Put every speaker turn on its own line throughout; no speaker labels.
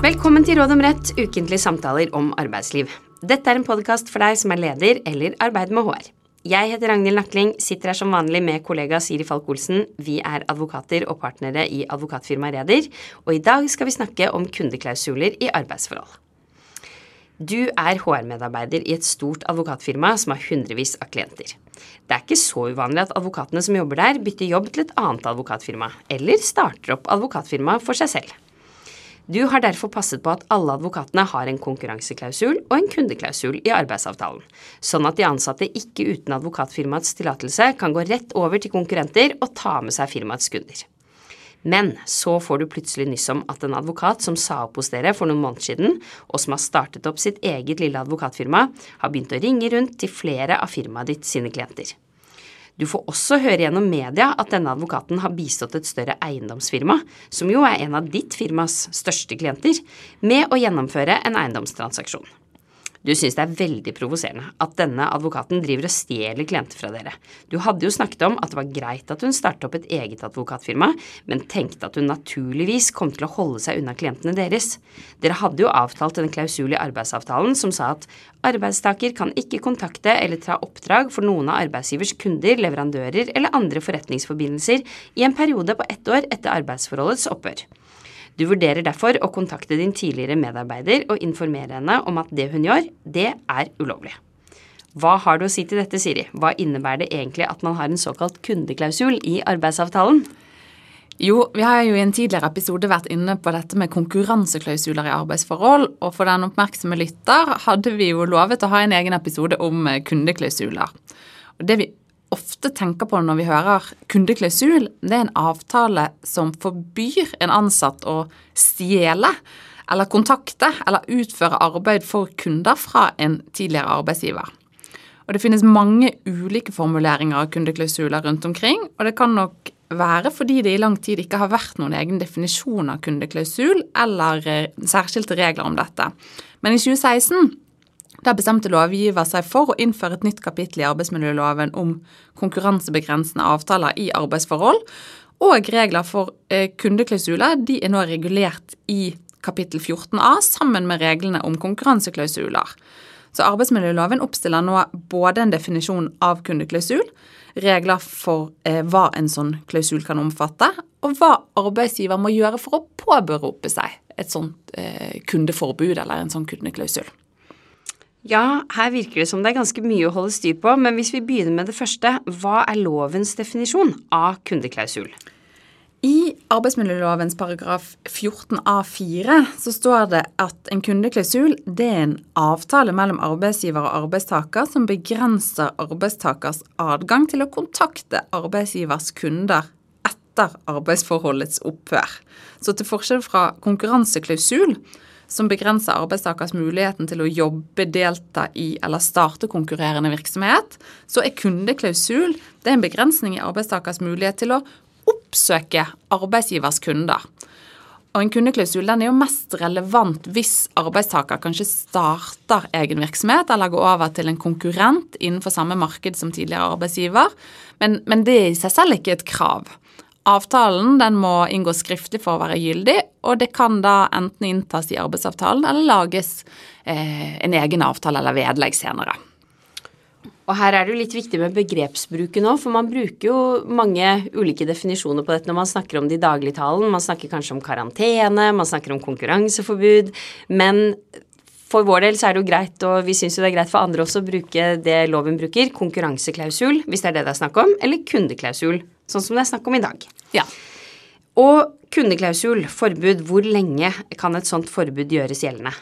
Velkommen til Råd om rett, ukentlige samtaler om arbeidsliv. Dette er en podkast for deg som er leder eller arbeider med HR. Jeg heter Ragnhild Nakling, sitter her som vanlig med kollega Siri Falk-Olsen. Vi er advokater og partnere i advokatfirmaet Reder, og i dag skal vi snakke om kundeklausuler i arbeidsforhold. Du er HR-medarbeider i et stort advokatfirma som har hundrevis av klienter. Det er ikke så uvanlig at advokatene som jobber der, bytter jobb til et annet advokatfirma, eller starter opp advokatfirma for seg selv. Du har derfor passet på at alle advokatene har en konkurranseklausul og en kundeklausul i arbeidsavtalen, sånn at de ansatte ikke uten advokatfirmaets tillatelse kan gå rett over til konkurrenter og ta med seg firmaets kunder. Men så får du plutselig nyss om at en advokat som sa opp hos dere for noen måneder siden, og som har startet opp sitt eget lille advokatfirma, har begynt å ringe rundt til flere av firmaet ditt sine klienter. Du får også høre gjennom media at denne advokaten har bistått et større eiendomsfirma, som jo er en av ditt firmas største klienter, med å gjennomføre en eiendomstransaksjon. Du syns det er veldig provoserende at denne advokaten driver og stjeler klienter fra dere. Du hadde jo snakket om at det var greit at hun startet opp et eget advokatfirma, men tenkte at hun naturligvis kom til å holde seg unna klientene deres. Dere hadde jo avtalt en klausul i arbeidsavtalen som sa at arbeidstaker kan ikke kontakte eller ta oppdrag for noen av arbeidsgivers kunder, leverandører eller andre forretningsforbindelser i en periode på ett år etter arbeidsforholdets opphør. Du vurderer derfor å kontakte din tidligere medarbeider og informere henne om at det hun gjør, det er ulovlig. Hva har du å si til dette, Siri? Hva innebærer det egentlig at man har en såkalt kundeklausul i arbeidsavtalen?
Jo, vi har jo i en tidligere episode vært inne på dette med konkurranseklausuler i arbeidsforhold, og for den oppmerksomme lytter hadde vi jo lovet å ha en egen episode om kundeklausuler. Og det vi ofte tenker på når vi hører kundeklausul, det er en avtale som forbyr en ansatt å stjele eller kontakte eller utføre arbeid for kunder fra en tidligere arbeidsgiver. Og Det finnes mange ulike formuleringer av kundeklausuler rundt omkring, og det kan nok være fordi det i lang tid ikke har vært noen egen definisjon av kundeklausul eller eh, særskilte regler om dette. Men i 2016 der bestemte lovgiver seg for å innføre et nytt kapittel i arbeidsmiljøloven om konkurransebegrensende avtaler i arbeidsforhold, og regler for eh, kundeklausuler de er nå regulert i kapittel 14a sammen med reglene om konkurranseklausuler. Så arbeidsmiljøloven oppstiller nå både en definisjon av kundeklausul, regler for eh, hva en sånn klausul kan omfatte, og hva arbeidsgiver må gjøre for å påberope seg et sånt eh, kundeforbud eller en sånn kundeklausul.
Ja, her virker det som det er ganske mye å holde styr på, men hvis vi begynner med det første, hva er lovens definisjon av kundeklausul?
I arbeidsmiljølovens paragraf 14a4 så står det at en kundeklausul det er en avtale mellom arbeidsgiver og arbeidstaker som begrenser arbeidstakers adgang til å kontakte arbeidsgivers kunder etter arbeidsforholdets opphør. Så til forskjell fra konkurranseklausul som begrenser arbeidstakers muligheten til å jobbe, delta i eller starte konkurrerende virksomhet, så er kundeklausul det er en begrensning i arbeidstakers mulighet til å oppsøke arbeidsgivers kunder. Og En kundeklausul den er jo mest relevant hvis arbeidstaker kanskje starter egen virksomhet eller går over til en konkurrent innenfor samme marked som tidligere arbeidsgiver, men, men det er i seg selv ikke et krav. Avtalen den må inngå skriftlig for å være gyldig, og det kan da enten inntas i arbeidsavtalen eller lages eh, en egen avtale eller vedlegg senere.
Og her er det jo litt viktig med begrepsbruken òg, for man bruker jo mange ulike definisjoner på dette når man snakker om det i dagligtalen. Man snakker kanskje om karantene, man snakker om konkurranseforbud. Men for vår del så er det jo greit, og vi syns jo det er greit for andre også, å bruke det loven bruker, konkurranseklausul, hvis det er det det er snakk om, eller kundeklausul, sånn som det er snakk om i dag.
Ja.
Og kundeklausul, forbud, hvor lenge kan et sånt forbud gjøres gjeldende?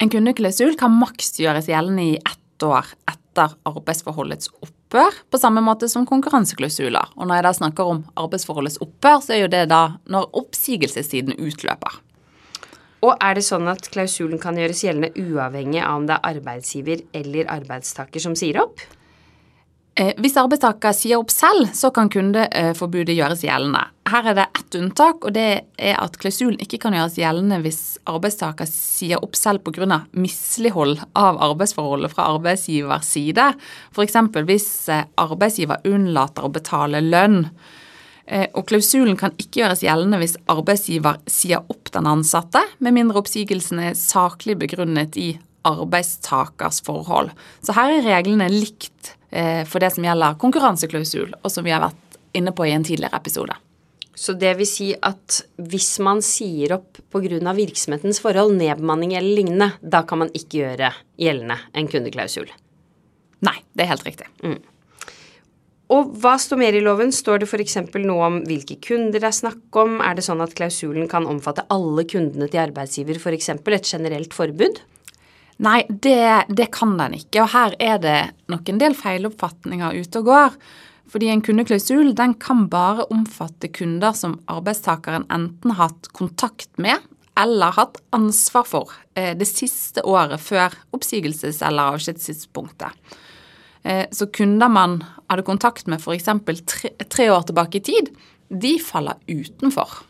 En kundeklausul kan maks gjøres gjeldende i ett år etter arbeidsforholdets opphør, på samme måte som konkurranseklausuler. Og når jeg da snakker om arbeidsforholdets opphør, så er jo det da når oppsigelsestiden utløper.
Og er det sånn at klausulen kan gjøres gjeldende uavhengig av om det er arbeidsgiver eller arbeidstaker som sier opp?
Eh, hvis arbeidstaker sier opp selv, så kan kundeforbudet gjøres gjeldende. Her er det ett unntak, og det er at klausulen ikke kan gjøres gjeldende hvis arbeidstaker sier opp selv pga. mislighold av arbeidsforholdet fra arbeidsgivers side. F.eks. hvis eh, arbeidsgiver unnlater å betale lønn Eh, og klausulen kan ikke gjøres gjeldende hvis arbeidsgiver sier opp den ansatte, med mindre oppsigelsen er saklig begrunnet i arbeidstakers forhold. Så her er reglene likt for det som gjelder konkurranseklausul, og som vi har vært inne på i en tidligere episode.
Så det vil si at hvis man sier opp pga. virksomhetens forhold, nedbemanning eller lignende, da kan man ikke gjøre gjeldende en kundeklausul?
Nei, det er helt riktig.
Mm. Og hva står mer i loven? Står det f.eks. noe om hvilke kunder det er snakk om? Er det sånn at klausulen kan omfatte alle kundene til arbeidsgiver, f.eks. et generelt forbud?
Nei, det, det, kan den ikke. Og her er det nok en del feiloppfatninger ute og går. Fordi en kundeklausul den kan bare omfatte kunder som arbeidstakeren enten har hatt kontakt med eller hatt ansvar for eh, det siste året før oppsigelses- eller avskjedstidspunktet. Eh, så kunder man hadde kontakt med f.eks. Tre, tre år tilbake i tid, de faller utenfor.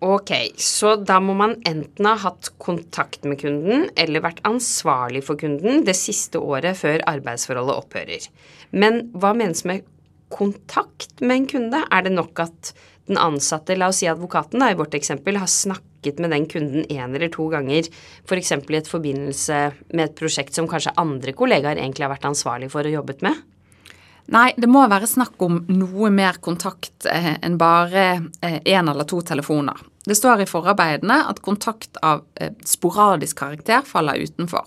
Ok, så da må man enten ha hatt kontakt med kunden eller vært ansvarlig for kunden det siste året før arbeidsforholdet opphører. Men hva menes med kontakt med en kunde? Er det nok at den ansatte, la oss si advokaten da, i vårt eksempel, har snakket med den kunden én eller to ganger, f.eks. For i et forbindelse med et prosjekt som kanskje andre kollegaer egentlig har vært ansvarlig for og jobbet med?
Nei, det må være snakk om noe mer kontakt eh, enn bare én eh, eller to telefoner. Det står i forarbeidene at kontakt av eh, sporadisk karakter faller utenfor.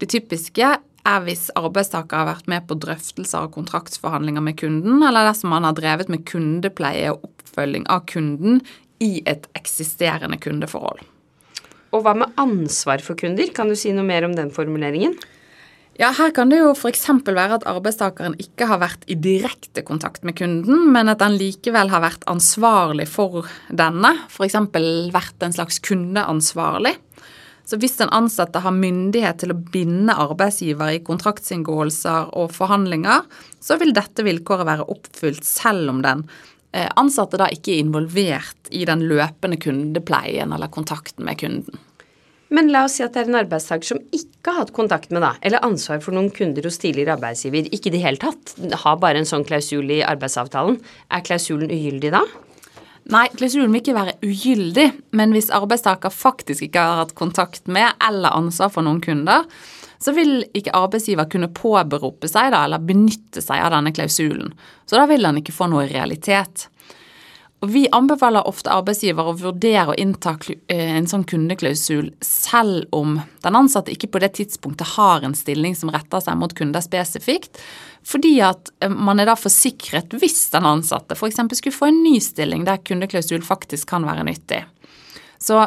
Det typiske er hvis arbeidstaker har vært med på drøftelser og kontraktsforhandlinger med kunden, eller dersom man har drevet med kundepleie og oppfølging av kunden i et eksisterende kundeforhold.
Og hva med ansvar for kunder? Kan du si noe mer om den formuleringen?
Ja, Her kan det jo f.eks. være at arbeidstakeren ikke har vært i direkte kontakt med kunden, men at den likevel har vært ansvarlig for denne, f.eks. vært en slags kundeansvarlig. Så hvis den ansatte har myndighet til å binde arbeidsgiver i kontraktsinngåelser og forhandlinger, så vil dette vilkåret være oppfylt selv om den eh, ansatte da ikke er involvert i den løpende kundepleien eller kontakten med kunden.
Men la oss si at det er en arbeidstaker som ikke har hatt kontakt med, da, eller ansvar for noen kunder hos tidligere arbeidsgiver, ikke i det hele tatt, har bare en sånn klausul i arbeidsavtalen. Er klausulen ugyldig da?
Nei, klausulen vil ikke være ugyldig, men hvis arbeidstaker faktisk ikke har hatt kontakt med eller ansvar for noen kunder, så vil ikke arbeidsgiver kunne påberope seg da, eller benytte seg av denne klausulen. Så da vil han ikke få noe realitet. Og Vi anbefaler ofte arbeidsgiver å vurdere å innta eh, en sånn kundeklausul selv om den ansatte ikke på det tidspunktet har en stilling som retter seg mot kunder spesifikt, fordi at eh, man er da forsikret hvis den ansatte f.eks. skulle få en ny stilling der kundeklausul faktisk kan være nyttig. Så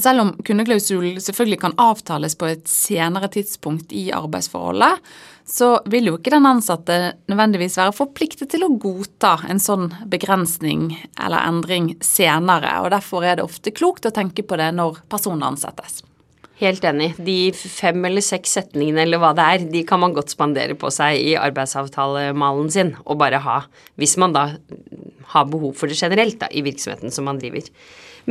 selv om kundeklausul selvfølgelig kan avtales på et senere tidspunkt i arbeidsforholdet, så vil jo ikke den ansatte nødvendigvis være forpliktet til å godta en sånn begrensning eller endring senere, og derfor er det ofte klokt å tenke på det når personen ansettes.
Helt enig. De fem eller seks setningene eller hva det er, de kan man godt spandere på seg i arbeidsavtalemalen sin, og bare ha, hvis man da har behov for det generelt da, i virksomheten som man driver.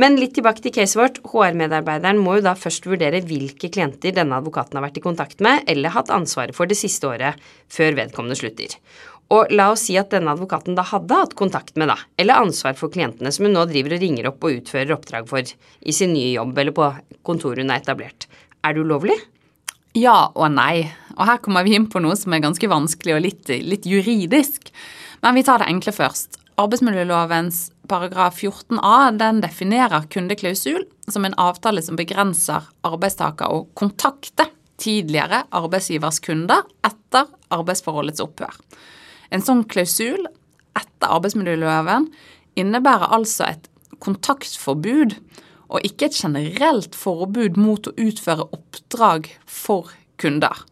Men litt tilbake til caset vårt. HR-medarbeideren må jo da først vurdere hvilke klienter denne advokaten har vært i kontakt med eller hatt ansvaret for det siste året, før vedkommende slutter. Og la oss si at denne advokaten da hadde hatt kontakt med, da, eller ansvar for klientene som hun nå driver og ringer opp og utfører oppdrag for i sin nye jobb eller på kontoret hun er etablert. Er det ulovlig?
Ja og nei. Og her kommer vi inn på noe som er ganske vanskelig og litt, litt juridisk. Men vi tar det enkle først. Arbeidsmiljølovens paragraf 14a den definerer kundeklausul som en avtale som begrenser arbeidstaker å kontakte tidligere arbeidsgivers kunder etter arbeidsforholdets opphør. En sånn klausul etter arbeidsmiljøloven innebærer altså et kontaktforbud og ikke et generelt forbud mot å utføre oppdrag for kunder.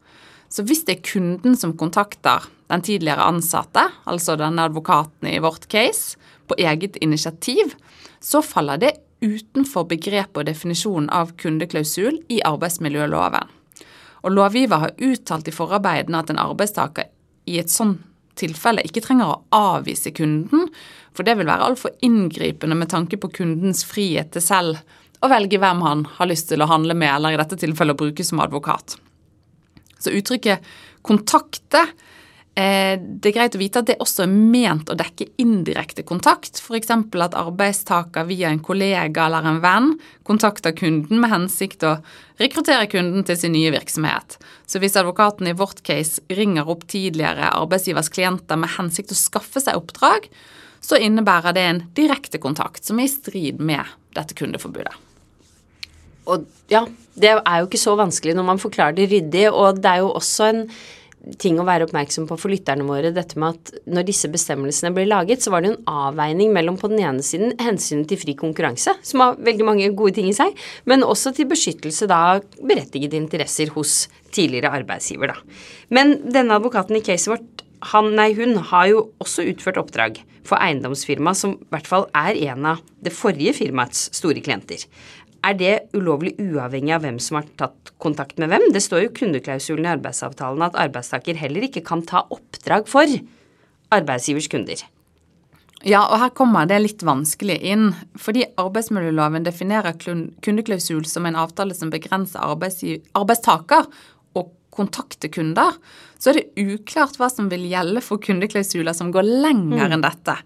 Så hvis det er kunden som kontakter den tidligere ansatte, altså denne advokaten i vårt case, på eget initiativ, så faller det utenfor begrepet og definisjonen av kundeklausul i arbeidsmiljøloven. Og Lovgiver har uttalt i forarbeidene at en arbeidstaker i et sånt tilfelle ikke trenger å avvise kunden, for det vil være altfor inngripende med tanke på kundens frihet til selv å velge hvem han har lyst til å handle med, eller i dette tilfellet å bruke som advokat. Så uttrykket 'kontakte' Eh, det er greit å vite at det også er ment å dekke indirekte kontakt, f.eks. at arbeidstaker via en kollega eller en venn kontakter kunden med hensikt å rekruttere kunden til sin nye virksomhet. Så hvis advokaten i vårt case ringer opp tidligere arbeidsgivers klienter med hensikt å skaffe seg oppdrag, så innebærer det en direkte kontakt som er i strid med dette kundeforbudet.
Og ja, det er jo ikke så vanskelig når man forklarer det ryddig, og det er jo også en ting å være oppmerksom på for lytterne våre, dette med at når disse bestemmelsene ble laget, så var det jo en avveining mellom på den ene siden hensynet til fri konkurranse, som har veldig mange gode ting i seg, men også til beskyttelse av berettigede interesser hos tidligere arbeidsgiver, da. Men denne advokaten i caset vårt, han, nei, hun, har jo også utført oppdrag for eiendomsfirma som i hvert fall er en av det forrige firmaets store klienter. Er det ulovlig uavhengig av hvem som har tatt kontakt med hvem? Det står jo kundeklausulen i arbeidsavtalen at arbeidstaker heller ikke kan ta oppdrag for arbeidsgivers kunder.
Ja, og her kommer det litt vanskelig inn. Fordi arbeidsmiljøloven definerer kundeklausul som en avtale som begrenser arbeidstaker å kontakte kunder, så er det uklart hva som vil gjelde for kundeklausuler som går lenger mm. enn dette.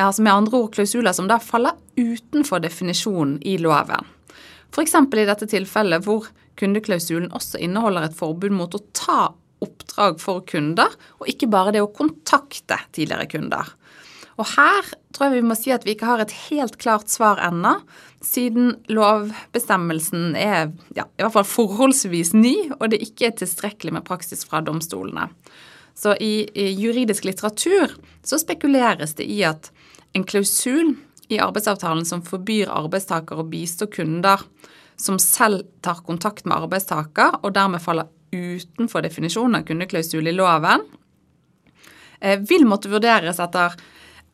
Altså med andre ord klausuler som da faller utenfor definisjonen i loven. F.eks. i dette tilfellet hvor kundeklausulen også inneholder et forbud mot å ta oppdrag for kunder, og ikke bare det å kontakte tidligere kunder. Og her tror jeg vi må si at vi ikke har et helt klart svar ennå, siden lovbestemmelsen er ja, i hvert fall forholdsvis ny, og det ikke er tilstrekkelig med praksis fra domstolene. Så i, i juridisk litteratur så spekuleres det i at en klausul i arbeidsavtalen som forbyr arbeidstaker å bistå kunder som selv tar kontakt med arbeidstaker, og dermed faller utenfor definisjonen av kundeklausul i loven, eh, vil måtte vurderes etter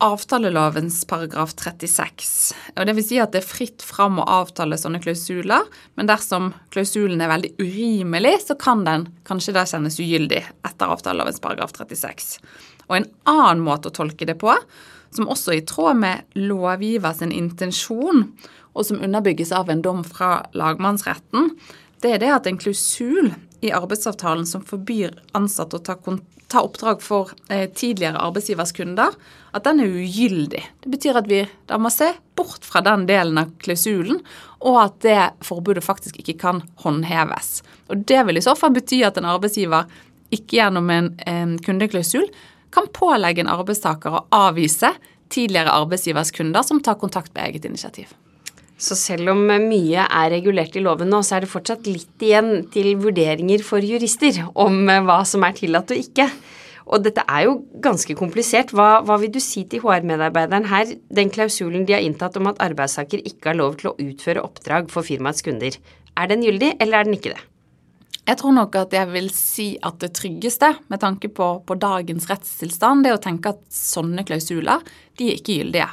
avtalelovens paragraf 36. Og vil si at det er fritt fram å avtale sånne klausuler, men dersom klausulen er veldig urimelig, så kan den kanskje da kjennes ugyldig etter avtalelovens paragraf 36. Og en annen måte å tolke det på, som også er i tråd med lovgiver sin intensjon, og som underbygges av en dom fra lagmannsretten, det er det at en klausul i arbeidsavtalen som forbyr ansatte å ta, ta oppdrag for eh, tidligere arbeidsgivers kunder, at den er ugyldig. Det betyr at vi da må se bort fra den delen av klausulen, og at det forbudet faktisk ikke kan håndheves. Og Det vil i så fall bety at en arbeidsgiver ikke gjennom en, en kundeklausul kan pålegge en arbeidstaker å avvise tidligere arbeidsgivers kunder som tar kontakt med eget initiativ.
Så selv om mye er regulert i loven nå, så er det fortsatt litt igjen til vurderinger for jurister om hva som er tillatt og ikke. Og dette er jo ganske komplisert. Hva, hva vil du si til HR-medarbeideren her, den klausulen de har inntatt om at arbeidstaker ikke har lov til å utføre oppdrag for firmaets kunder? Er den gyldig, eller er den ikke det?
Jeg tror nok at jeg vil si at det tryggeste med tanke på, på, dagens rettstilstand, det er å tenke at sånne klausuler de er ikke gyldige.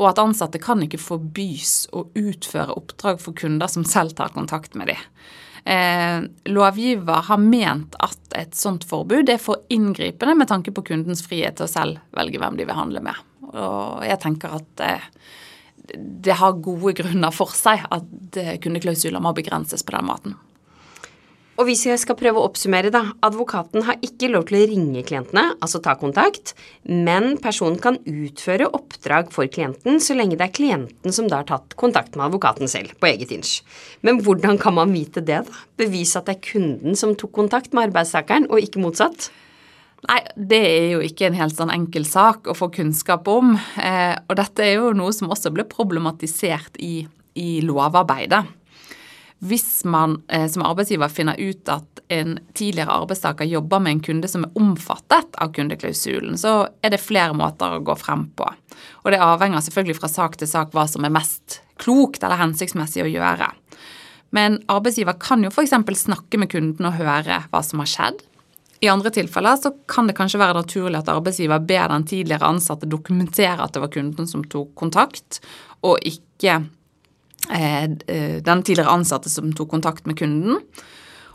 Og at ansatte kan ikke forbys å utføre oppdrag for kunder som selv tar kontakt med dem. Eh, lovgiver har ment at et sånt forbud er for inngripende med tanke på kundens frihet til å selv velge hvem de vil handle med. Og jeg tenker at eh, det har gode grunner for seg at eh, kundeklausuler må begrenses på den måten.
Og hvis jeg skal prøve å oppsummere, da. Advokaten har ikke lov til å ringe klientene, altså ta kontakt, men personen kan utføre oppdrag for klienten så lenge det er klienten som da har tatt kontakt med advokaten selv, på eget inch. Men hvordan kan man vite det, da? Bevise at det er kunden som tok kontakt med arbeidstakeren, og ikke motsatt?
Nei, det er jo ikke en helt sånn enkel sak å få kunnskap om. Eh, og dette er jo noe som også ble problematisert i, i lovarbeidet. Hvis man eh, som arbeidsgiver finner ut at en tidligere arbeidstaker jobber med en kunde som er omfattet av kundeklausulen, så er det flere måter å gå frem på. Og det avhenger selvfølgelig fra sak til sak hva som er mest klokt eller hensiktsmessig å gjøre. Men arbeidsgiver kan jo f.eks. snakke med kunden og høre hva som har skjedd. I andre tilfeller så kan det kanskje være naturlig at arbeidsgiver ber den tidligere ansatte dokumentere at det var kunden som tok kontakt, og ikke den tidligere ansatte som tok kontakt med kunden.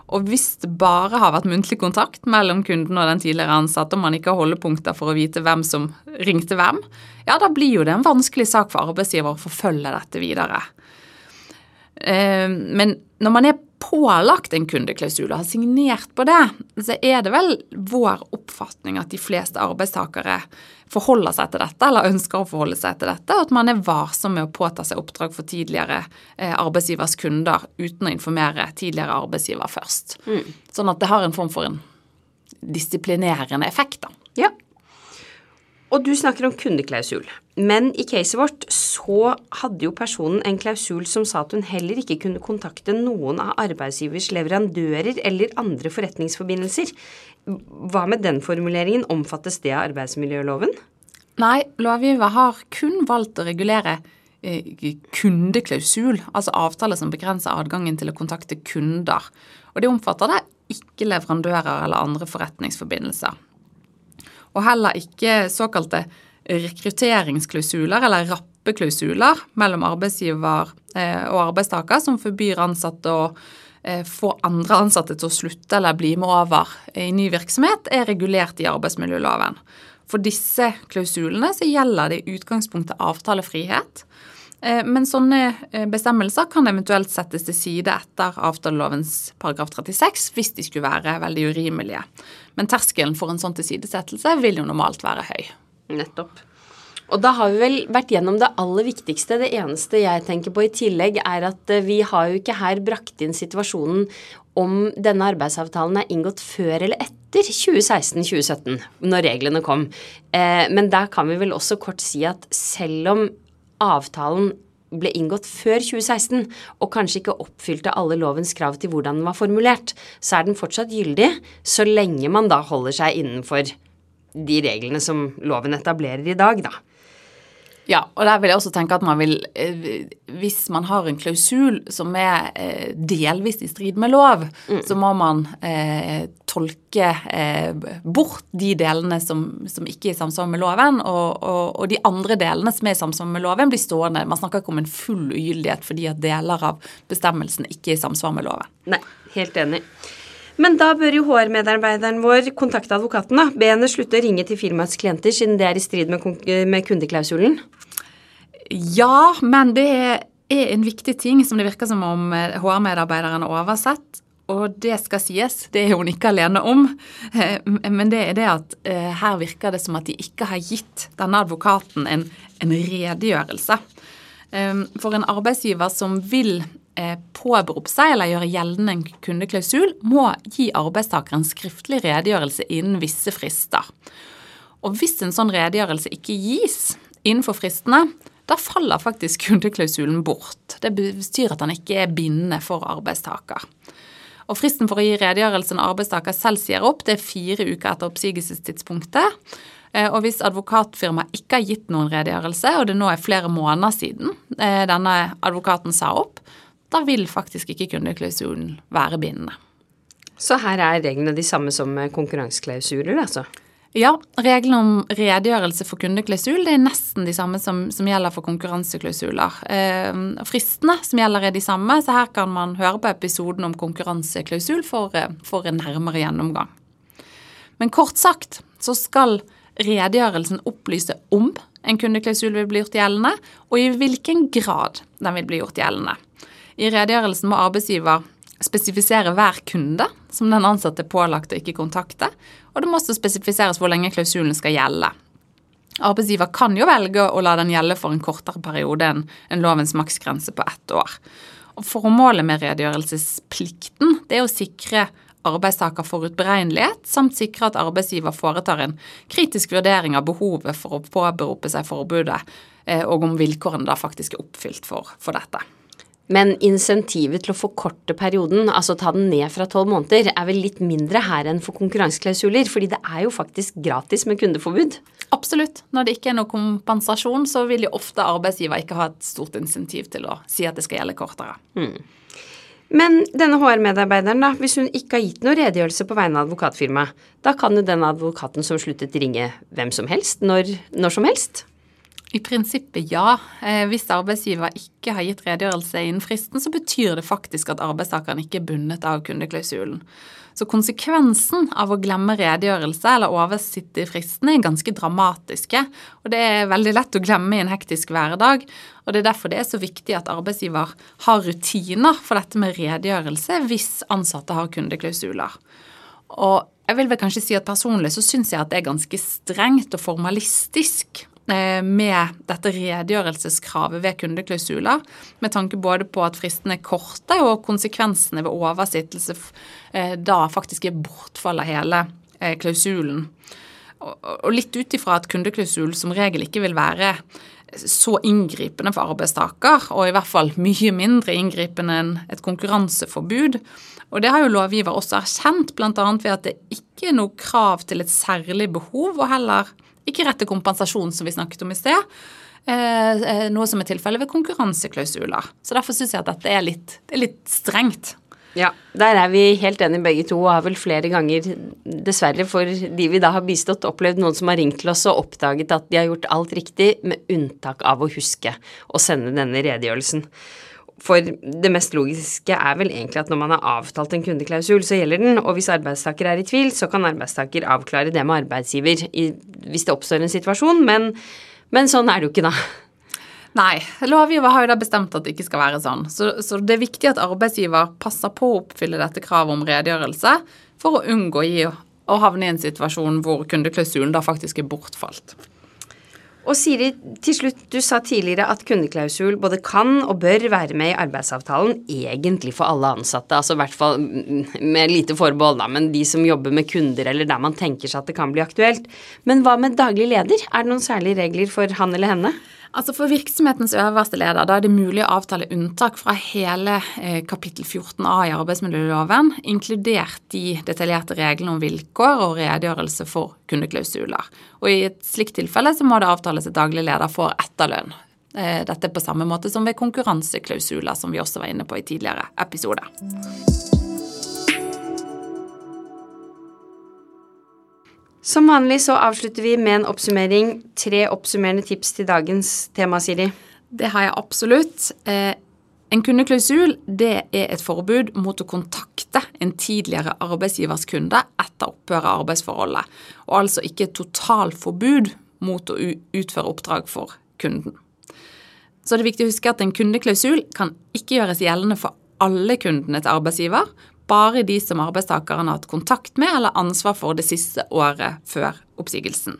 Og hvis det bare har vært muntlig kontakt mellom kunden og den tidligere ansatte, og man ikke har holdepunkter for å vite hvem som ringte hvem, ja, da blir jo det en vanskelig sak for arbeidsgiver å forfølge dette videre. Eh, men når man er pålagt en kundeklausul og har signert på det, så er det vel vår oppfatning at de fleste arbeidstakere forholder seg til dette, eller ønsker å forholde seg til dette, og at man er varsom med å påta seg oppdrag for tidligere eh, arbeidsgivers kunder uten å informere tidligere arbeidsgiver først. Mm. Sånn at det har en form for en disiplinerende effekt, da.
Ja. Og du snakker om kundeklausul. Men i caset vårt så hadde jo personen en klausul som sa at hun heller ikke kunne kontakte noen av arbeidsgivers leverandører eller andre forretningsforbindelser. Hva med den formuleringen? Omfattes det av arbeidsmiljøloven?
Nei, lovgiver har kun valgt å regulere eh, kundeklausul, altså avtaler som begrenser adgangen til å kontakte kunder. Og det omfatter da ikke leverandører eller andre forretningsforbindelser og heller ikke såkalte rekrutteringsklausuler eller rappeklausuler mellom arbeidsgiver eh, og arbeidstaker som forbyr ansatte å få andre ansatte til å slutte eller bli med over i ny virksomhet, er regulert i arbeidsmiljøloven. For disse klausulene så gjelder det i utgangspunktet avtalefrihet. Eh, men sånne bestemmelser kan eventuelt settes til side etter avtalelovens paragraf 36 hvis de skulle være veldig urimelige. Men terskelen for en sånn tilsidesettelse vil jo normalt være høy.
Nettopp. Og da har vi vel vært gjennom det aller viktigste. Det eneste jeg tenker på i tillegg, er at eh, vi har jo ikke her brakt inn situasjonen om denne arbeidsavtalen er inngått før eller etter 2016-2017, når reglene kom. Eh, men der kan vi vel også kort si at selv om avtalen ble inngått før 2016 og kanskje ikke oppfylte alle lovens krav til hvordan den var formulert, så er den fortsatt gyldig så lenge man da holder seg innenfor de reglene som loven etablerer i dag, da.
Ja, og der vil jeg også tenke at man vil eh, Hvis man har en klausul som er eh, delvis i strid med lov, mm. så må man eh, tolke eh, bort de delene som, som, ikke er i samsvar med loven, og, og, og, de andre delene som er i samsvar med loven, blir stående. Man snakker ikke om en full ugyldighet fordi at deler av bestemmelsen ikke er i samsvar med loven.
Nei, helt enig. Men da bør jo HR-medarbeideren vår kontakte advokaten, da. Be henne slutte å ringe til firmaets klienter, siden det er i strid med, med kundeklausulen.
Ja, men det er en viktig ting som det virker som om HR-medarbeideren har oversett. Og det skal sies, det er hun ikke alene om. Eh, men det er det at eh, her virker det som at de ikke har gitt denne advokaten en, en redegjørelse. Eh, for en arbeidsgiver som vil påberope seg eller gjøre gjeldende en kundeklausul, må gi arbeidstakeren skriftlig redegjørelse innen visse frister. Og hvis en sånn redegjørelse ikke gis innenfor fristene, da faller faktisk kundeklausulen bort. Det betyr at den ikke er bindende for arbeidstaker. Og Fristen for å gi redegjørelsen arbeidstaker selv sier opp, det er fire uker etter oppsigelsestidspunktet. Eh, og hvis advokatfirmaet ikke har gitt noen redegjørelse, og det nå er flere måneder siden eh, denne advokaten sa opp, da vil faktisk ikke kundeklausulen være bindende.
Så her er reglene de samme som konkurranseklausuler, altså?
Ja, reglene om redegjørelse for kundeklausul det er nesten de samme som, som gjelder for konkurranseklausuler. Eh, fristene som gjelder er de samme, så her kan man høre på episoden om konkurranseklausul for, eh, for en nærmere gjennomgang. Men kort sagt så skal redegjørelsen opplyse om en kundeklausul vil bli gjort gjeldende, og i hvilken grad den vil bli gjort gjeldende. I redegjørelsen må arbeidsgiver spesifisere hver kunde som den ansatte er pålagt å ikke kontakte, og det må også spesifiseres hvor lenge klausulen skal gjelde. Arbeidsgiver kan jo velge å la den gjelde for en kortere periode enn lovens maksgrense på ett år. Og Formålet med redegjørelsesplikten er å sikre arbeidstaker forutberegnelighet, samt sikre at arbeidsgiver foretar en kritisk vurdering av behovet for å påberope seg forbudet, eh, og om vilkårene da faktisk er oppfylt for, for dette.
Men insentivet til å forkorte perioden, altså ta den ned fra tolv måneder, er vel litt mindre her enn for konkurranseklausuler, fordi det er jo faktisk gratis med kundeforbud.
Absolutt. Når det ikke er noe kompensasjon, så vil jo ofte arbeidsgiver ikke ha et stort insentiv til å si at det skal gjelde kortere.
Mm. Men denne HR-medarbeideren, da, hvis hun ikke har gitt noe redegjørelse på vegne av advokatfirmaet, da kan jo den advokaten som sluttet ringe hvem som helst, når, når som helst?
I prinsippet ja. Eh, hvis arbeidsgiver ikke har gitt redegjørelse innen fristen, så betyr det faktisk at arbeidstakeren ikke er bundet av kundeklausulen. Så konsekvensen av å glemme redegjørelse eller oversitte fristen er ganske dramatiske. Og det er veldig lett å glemme i en hektisk hverdag. Og det er derfor det er så viktig at arbeidsgiver har rutiner for dette med redegjørelse hvis ansatte har kundeklausuler. Og jeg vil vel kanskje si at personlig så syns jeg at det er ganske strengt og formalistisk med dette redegjørelseskravet ved kundeklausuler, med tanke både på at fristene er korte og konsekvensene ved oversittelse eh, da faktisk er bortfall av hele eh, klausulen. Og litt ut ifra at kundeklausul som regel ikke vil være så inngripende for arbeidstaker, og i hvert fall mye mindre inngripende enn et konkurranseforbud. Og det har jo lovgiver også erkjent, bl.a. ved at det ikke er noe krav til et særlig behov, og heller ikke rett til kompensasjon, som vi snakket om i sted. Eh, eh, noe som er tilfellet ved konkurranseklausuler. Så Derfor syns jeg at dette er litt, er litt strengt.
Ja, der er vi helt enige begge to, og har vel flere ganger, dessverre for de vi da har bistått, opplevd noen som har ringt til oss og oppdaget at de har gjort alt riktig, med unntak av å huske å sende denne redegjørelsen. For det mest logiske er vel egentlig at når man har avtalt en kundeklausul, så gjelder den, og hvis arbeidstaker er i tvil, så kan arbeidstaker avklare det med arbeidsgiver i, hvis det oppstår en situasjon, men, men sånn er det jo ikke da.
Nei, lovgiver har jo da bestemt at det ikke skal være sånn. Så, så, det er viktig at arbeidsgiver passer på å oppfylle dette kravet om redegjørelse for å unngå å havne i en situasjon hvor kundeklausulen da faktisk er bortfalt.
Og Siri, til slutt, du sa tidligere at kundeklausul både kan og bør være med i arbeidsavtalen egentlig for alle ansatte, altså i hvert fall med lite forbehold, da, men de som jobber med kunder eller der man tenker seg at det kan bli aktuelt. Men hva med daglig leder, er det noen særlige regler for han eller henne?
Altså For virksomhetens øverste leder da er det mulig å avtale unntak fra hele eh, kapittel 14a i arbeidsmiljøloven, inkludert de detaljerte reglene om vilkår og redegjørelse for kundeklausuler. Og I et slikt tilfelle så må det avtales at daglig leder får etterlønn. Eh, dette på samme måte som ved konkurranseklausuler, som vi også var inne på i tidligere episode.
Som vanlig så avslutter vi med en oppsummering. Tre oppsummerende tips til dagens tema, Siri.
Det har jeg absolutt. Eh, en kundeklausul det er et forbud mot å kontakte en tidligere arbeidsgivers kunde etter opphøret av arbeidsforholdet, og altså ikke et totalforbud mot å utføre oppdrag for kunden. Så det er viktig å huske at en kundeklausul kan ikke gjøres gjeldende for alle kundene til arbeidsgiver, bare de som arbeidstakeren har hatt kontakt med eller ansvar for det siste året før oppsigelsen.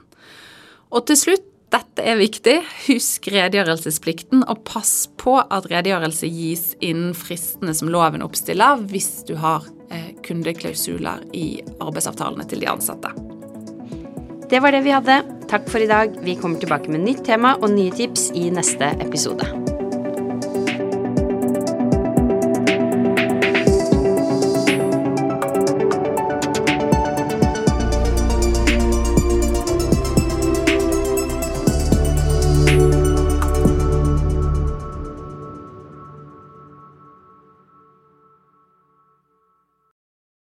Og til slutt, dette er viktig, husk redegjørelsesplikten, og pass på at redegjørelse gis innen fristene som loven oppstiller, hvis du har eh, kundeklausuler i arbeidsavtalene til de ansatte.
Det var det vi hadde. Takk for i dag. Vi kommer tilbake med nytt tema og nye tips i neste episode.